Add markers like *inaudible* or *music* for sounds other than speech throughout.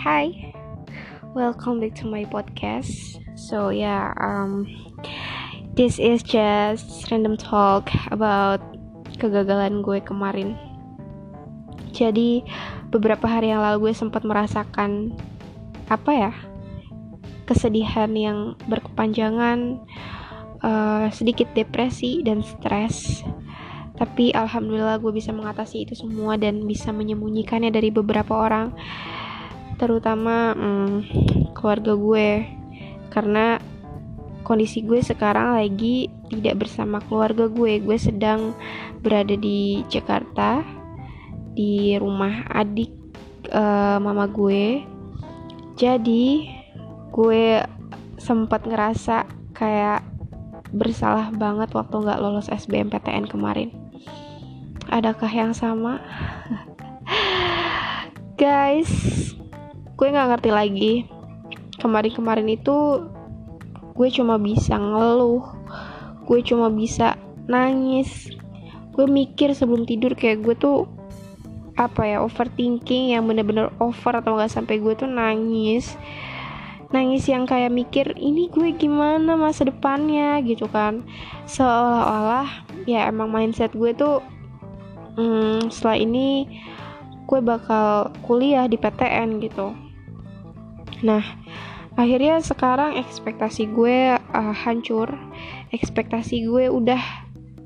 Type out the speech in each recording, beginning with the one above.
Hi, welcome back to my podcast. So yeah, um, this is just random talk about kegagalan gue kemarin. Jadi beberapa hari yang lalu gue sempat merasakan apa ya kesedihan yang berkepanjangan, uh, sedikit depresi dan stres tapi alhamdulillah gue bisa mengatasi itu semua dan bisa menyembunyikannya dari beberapa orang terutama hmm, keluarga gue. Karena kondisi gue sekarang lagi tidak bersama keluarga gue. Gue sedang berada di Jakarta di rumah adik uh, mama gue. Jadi gue sempat ngerasa kayak bersalah banget waktu nggak lolos SBMPTN kemarin. Adakah yang sama? *laughs* Guys, gue nggak ngerti lagi. Kemarin-kemarin itu gue cuma bisa ngeluh, gue cuma bisa nangis. Gue mikir sebelum tidur kayak gue tuh apa ya overthinking yang bener-bener over atau nggak sampai gue tuh nangis. Nangis yang kayak mikir ini gue gimana masa depannya? gitu kan. Seolah-olah ya emang mindset gue tuh hmm, setelah ini gue bakal kuliah di PTN gitu nah akhirnya sekarang ekspektasi gue uh, hancur. Ekspektasi gue udah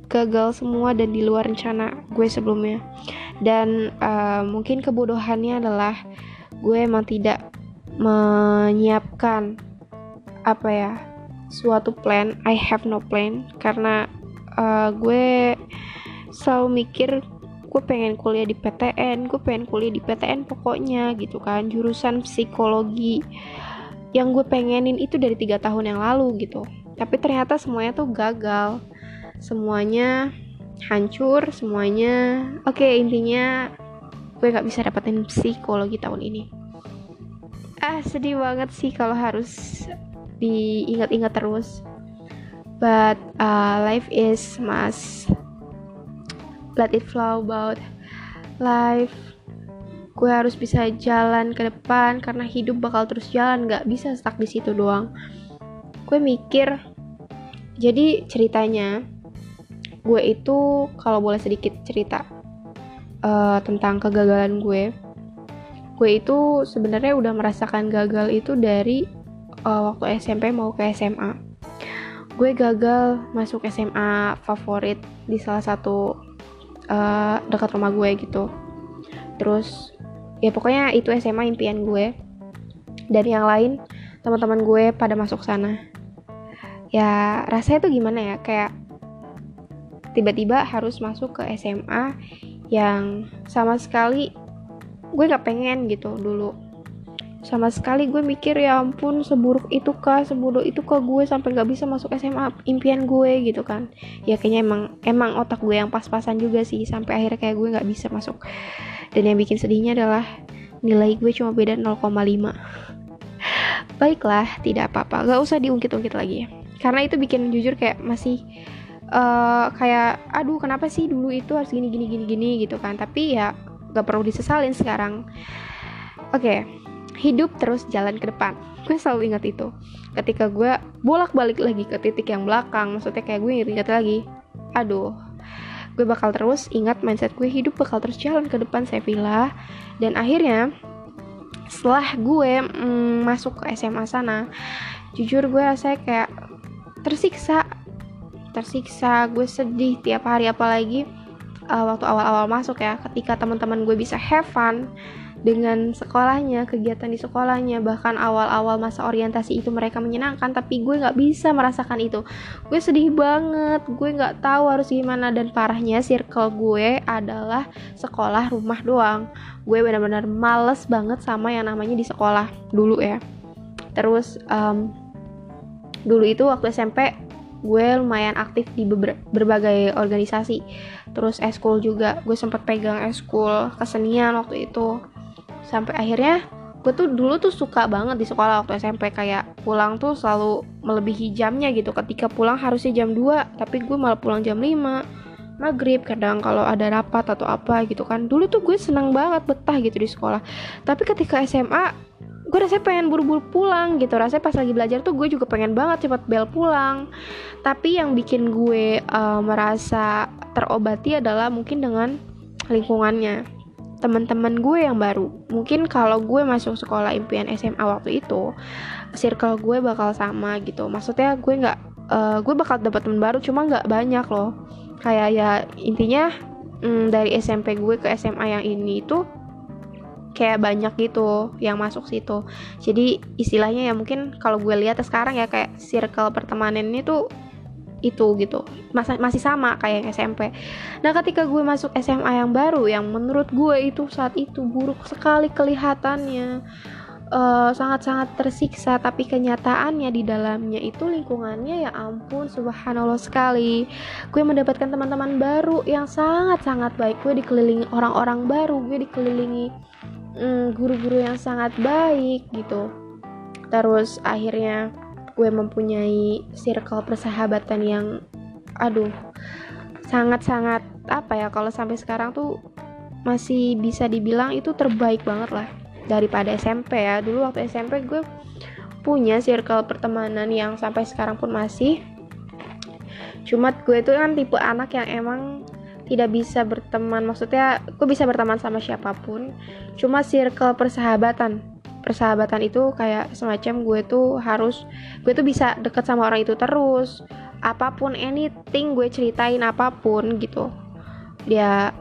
gagal semua dan di luar rencana gue sebelumnya. Dan uh, mungkin kebodohannya adalah gue emang tidak menyiapkan apa ya suatu plan. I have no plan. Karena uh, gue selalu mikir gue pengen kuliah di PTN gue pengen kuliah di PTN pokoknya gitu kan. Jurusan psikologi. Yang gue pengenin itu dari tiga tahun yang lalu gitu. Tapi ternyata semuanya tuh gagal. Semuanya hancur semuanya oke okay, intinya gue nggak bisa dapetin psikologi tahun ini. Ah sedih banget sih kalau harus diingat-ingat terus. But uh, life is must let it flow about life. Gue harus bisa jalan ke depan karena hidup bakal terus jalan gak bisa stuck di situ doang. Gue mikir jadi ceritanya gue itu kalau boleh sedikit cerita uh, tentang kegagalan gue. Gue itu sebenarnya udah merasakan gagal itu dari uh, waktu SMP mau ke SMA gue gagal masuk SMA favorit di salah satu uh, dekat rumah gue gitu. Terus ya pokoknya itu SMA impian gue. Dan yang lain teman-teman gue pada masuk sana. Ya rasanya tuh gimana ya? Kayak tiba-tiba harus masuk ke SMA yang sama sekali gue gak pengen gitu dulu sama sekali gue mikir ya ampun seburuk itu kah? Seburuk itu kah gue sampai nggak bisa masuk SMA impian gue gitu kan. Ya kayaknya emang emang otak gue yang pas-pasan juga sih sampai akhirnya kayak gue nggak bisa masuk. Dan yang bikin sedihnya adalah nilai gue cuma beda 0,5 baiklah tidak apa-apa. Gak usah diungkit-ungkit lagi. Ya karena itu bikin jujur kayak masih uh, kayak aduh kenapa sih dulu itu harus gini gini gini gini gitu kan. Tapi ya gak perlu disesalin sekarang. Oke. okay hidup terus jalan ke depan. Gue selalu ingat itu. Ketika gue bolak-balik lagi ke titik yang belakang maksudnya kayak gue ingat-ingat lagi aduh gue bakal terus ingat mindset gue hidup bakal terus jalan ke depan saya villa dan akhirnya setelah gue mm, masuk ke SMA sana jujur gue rasanya kayak tersiksa. Tersiksa gue sedih tiap hari apalagi uh, waktu awal-awal masuk ya ketika teman-teman gue bisa have fun dengan sekolahnya, kegiatan di sekolahnya, bahkan awal-awal masa orientasi itu mereka menyenangkan, tapi gue nggak bisa merasakan itu. Gue sedih banget, gue nggak tahu harus gimana dan parahnya circle gue adalah sekolah rumah doang. Gue benar-benar males banget sama yang namanya di sekolah dulu ya. Terus um, dulu itu waktu SMP gue lumayan aktif di berbagai organisasi terus eskul juga gue sempat pegang eskul kesenian waktu itu sampai akhirnya gue tuh dulu tuh suka banget di sekolah waktu SMP kayak pulang tuh selalu melebihi jamnya gitu. Ketika pulang harusnya jam 2 tapi gue malah pulang jam 5 maghrib kadang kalau ada rapat atau apa gitu kan. Dulu tuh gue senang banget betah gitu di sekolah. Tapi ketika SMA gue rasanya pengen buru-buru pulang gitu. Rasanya pas lagi belajar tuh gue juga pengen banget cepat bel pulang. Tapi yang bikin gue uh, merasa terobati adalah mungkin dengan lingkungannya teman-teman gue yang baru. Mungkin kalau gue masuk sekolah impian SMA waktu itu circle gue bakal sama gitu. Maksudnya gue nggak uh, gue bakal dapat teman baru cuma nggak banyak loh. Kayak ya intinya mm, dari SMP gue ke SMA yang ini itu kayak banyak gitu yang masuk situ. Jadi istilahnya ya mungkin kalau gue lihat sekarang ya kayak circle pertemanan ini tuh itu gitu. Mas masih sama kayak yang SMP nah ketika gue masuk SMA yang baru yang menurut gue itu saat itu buruk sekali kelihatannya. Eh, sangat-sangat tersiksa tapi kenyataannya di dalamnya itu lingkungannya ya ampun subhanallah sekali. Gue mendapatkan teman-teman baru yang sangat-sangat baik. Gue dikelilingi orang-orang baru gue dikelilingi mm, guru-guru yang sangat baik gitu. Terus akhirnya gue mempunyai circle persahabatan yang aduh sangat-sangat apa ya kalau sampai sekarang tuh masih bisa dibilang itu terbaik banget lah daripada SMP ya. Dulu waktu SMP gue punya circle pertemanan yang sampai sekarang pun masih. Cuma gue itu kan tipe anak yang emang tidak bisa berteman maksudnya gue bisa berteman sama siapa pun. Cuma circle persahabatan persahabatan itu kayak semacam gue tuh harus gue tuh bisa deket sama orang itu terus. Apa pun anything gue ceritain apa pun gitu. Dia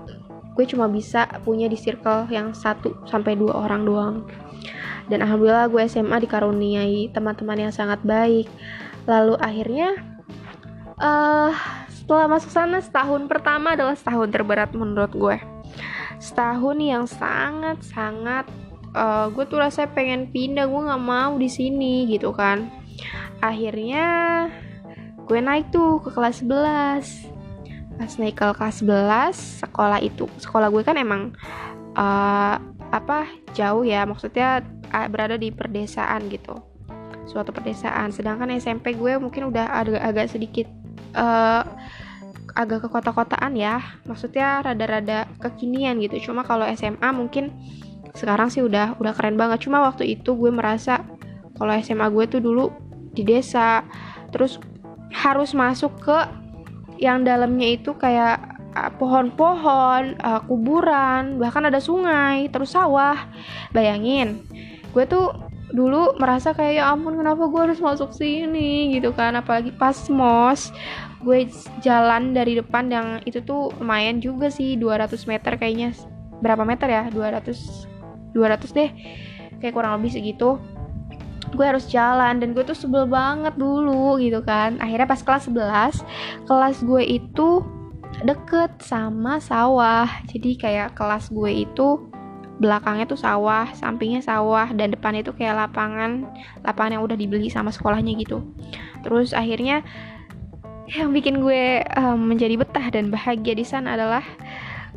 gue cuma bisa punya di circle yang satu sampai dua orang doang. Dan alhamdulillah gue SMA dikaruniai teman-teman yang sangat baik. Lalu akhirnya uh, setelah masuk sana setahun pertama adalah setahun terberat menurut gue. Setahun yang sangat sangat uh, gue tuh rasanya pengen pindah gue nggak mau di sini gitu kan. Akhirnya gue naik tuh ke kelas 11 pas naik ke kelas 11 sekolah itu sekolah gue kan emang uh, apa jauh ya maksudnya berada di perdesaan gitu. Suatu perdesaan. Sedangkan SMP gue mungkin udah agak, agak sedikit uh, agak ke kota-kotaan ya. Maksudnya rada-rada kekinian gitu. Cuma kalau SMA mungkin sekarang sih udah udah keren banget. Cuma waktu itu gue merasa kalau SMA gue tuh dulu di desa terus harus masuk ke yang dalamnya itu kayak ah, pohon-pohon, uh, kuburan, bahkan ada sungai, terus sawah. Bayangin, gue tuh dulu merasa kayak ya ampun kenapa gue harus masuk sini? Gitu kan apalagi pas mos gue jalan dari depan yang itu tuh lumayan juga sih 200 meter kayaknya. Berapa meter ya? 200 200 deh kayak kurang lebih segitu. Gue harus jalan dan gue tuh sebel banget dulu gitu kan. Akhirnya pas kelas 11 kelas gue itu deket sama sawah. Jadi kayak kelas gue itu belakangnya tuh sawah sampingnya sawah dan depannya itu kayak lapangan lapangan yang udah dibeli sama sekolahnya gitu. Terus akhirnya yang bikin gue um, menjadi betah dan bahagia di sana adalah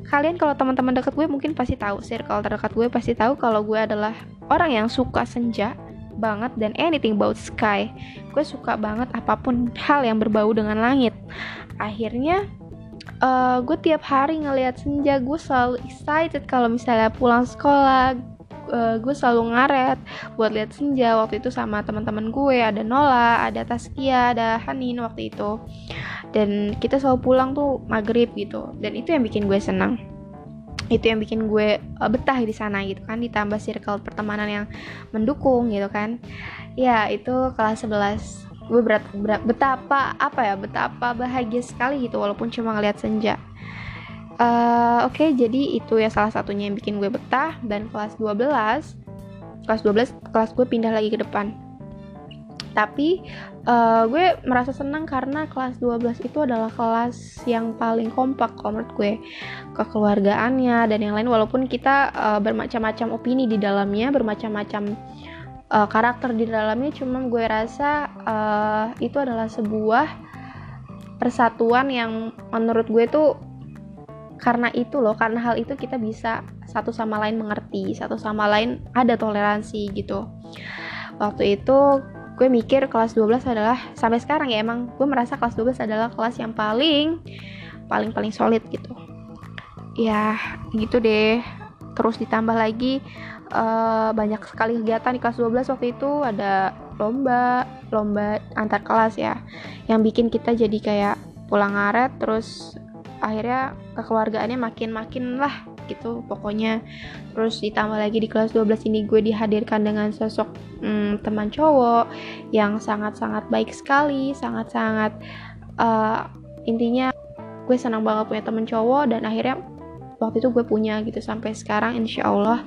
kalian kalau teman-teman dekat gue mungkin pasti tahu circle terdekat gue pasti tahu kalau gue adalah orang yang suka senja banget dan anything about sky. Gue suka banget apa pun hal yang berbau dengan langit. Akhirnya uh, gue tiap hari ngelihat senja gue selalu excited kalau misalnya pulang sekolah uh, gue selalu ngaret buat lihat senja. Waktu itu sama teman-teman gue ada Nola ada Taskia ada Hanin waktu itu. Dan kita selalu pulang tuh maghrib gitu. Dan itu yang bikin gue senang. Itu yang bikin gue uh, betah di sana gitu kan. Ditambah circle pertemanan yang mendukung gitu kan. Ya itu kelas 11 gue berat, berat betapa apa ya betapa bahagia sekali gitu walaupun cuma ngeliat senja uh, oke okay, jadi itu ya salah satunya yang bikin gue betah dan kelas 12 kelas 12 kelas gue pindah lagi ke depan. Tapi uh, gue merasa senang karena kelas 12 itu adalah kelas yang paling kompak kalau menurut gue. Kekeluargaannya dan yang lain walaupun kita uh, bermacam-macam opini di dalamnya bermacam-macam uh, karakter di dalamnya cuma gue rasa uh, itu adalah sebuah persatuan yang menurut gue tuh karena itu loh karena hal itu kita bisa satu sama lain mengerti satu sama lain ada toleransi gitu. Waktu itu gue mikir kelas 12 adalah sampai sekarang ya emang gue merasa kelas 12 adalah kelas yang paling paling paling solid gitu. Ya gitu deh. Terus ditambah lagi uh, banyak sekali kegiatan di kelas 12 waktu itu. Ada lomba lomba antar kelas ya yang bikin kita jadi kayak pulang ngaret terus akhirnya kekeluargaannya makin-makin lah gitu pokoknya. Terus ditambah lagi di kelas 12 ini gue dihadirkan dengan sosok hmm, teman cowok yang sangat-sangat baik sekali sangat-sangat uh, intinya gue senang banget punya teman cowok dan akhirnya waktu itu gue punya gitu sampai sekarang insya Allah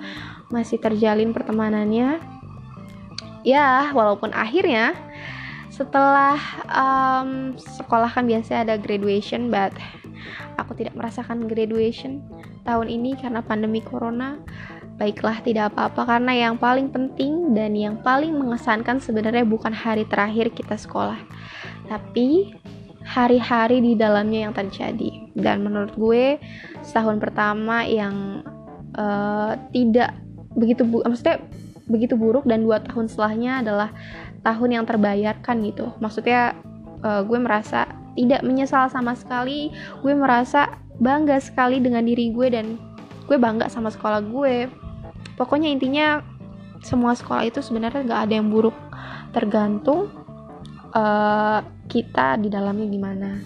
masih terjalin pertemanannya. Ya walaupun akhirnya setelah um, sekolah kan biasa ada graduation but aku tidak merasakan graduation tahun ini karena pandemi corona. Baiklah tidak apa-apa karena yang paling penting dan yang paling mengesankan sebenarnya bukan hari terakhir kita sekolah tapi hari-hari di dalamnya yang terjadi. Dan menurut gue setahun pertama yang uh, tidak begitu bu maksudnya begitu buruk dan dua tahun setelahnya adalah tahun yang terbayarkan gitu. Maksudnya uh, gue merasa tidak menyesal sama sekali. Gue merasa bangga sekali dengan diri gue dan gue bangga sama sekolah gue. Pokoknya intinya semua sekolah itu sebenarnya gak ada yang buruk. Tergantung uh, kita di dalamnya gimana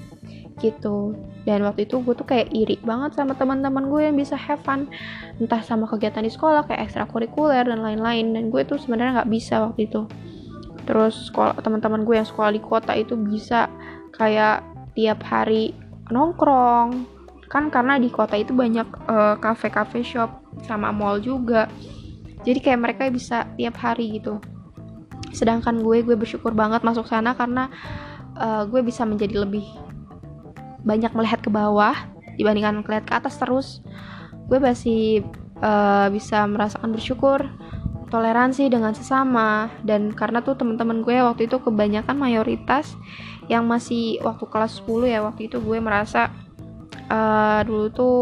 gitu. Dan waktu itu gue tuh kayak iri banget sama teman-teman gue yang bisa have fun. Entah sama kegiatan di sekolah kayak ekstrakurikuler dan lain-lain. Dan gue tuh sebenarnya nggak bisa waktu itu. Terus sekolah teman-teman gue yang sekolah di kota itu bisa kayak tiap hari nongkrong. Kan karena di kota itu banyak uh, cafe-cafe shop sama mall juga. Jadi kayak mereka bisa tiap hari gitu. Sedangkan gue gue bersyukur banget masuk sana karena uh, gue bisa menjadi lebih banyak melihat ke bawah dibandingkan melihat ke atas terus. Gue masih uh, bisa merasakan bersyukur toleransi dengan sesama. Dan karena tuh teman-teman gue waktu itu kebanyakan mayoritas yang masih waktu kelas 10 ya waktu itu gue merasa uh, dulu tuh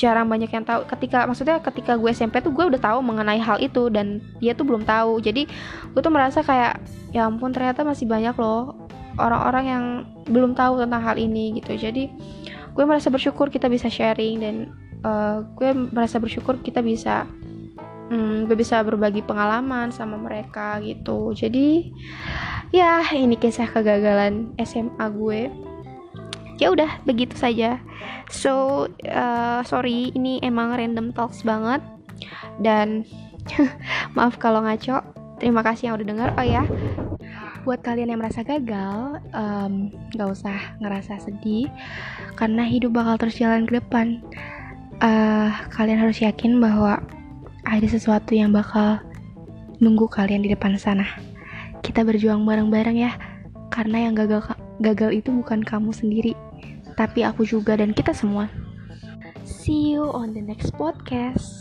jarang banyak yang tahu. Ketika maksudnya ketika gue SMP tuh gue udah tahu mengenai hal itu dan dia tuh belum tahu. Jadi gue tuh merasa kayak ya ampun ternyata masih banyak loh orang-orang yang belum tahu tentang hal ini gitu. Jadi gue merasa bersyukur kita bisa sharing dan uh, gue merasa bersyukur kita bisa hmm, gue bisa berbagi pengalaman sama mereka gitu. Jadi ya ini kisah kegagalan SMA gue. Ya udah begitu saja. So uh, sorry ini emang random talks banget. Dan *laughs* maaf kalau ngaco. Terima kasih yang udah denger. Oh ya buat kalian yang merasa gagal um, gak usah ngerasa sedih. Karena hidup bakal terus jalan ke depan. Uh, kalian harus yakin bahwa ada sesuatu yang bakal nunggu kalian di depan sana kita berjuang bareng-bareng ya karena yang gagal gagal itu bukan kamu sendiri tapi aku juga dan kita semua. See you on the next podcast.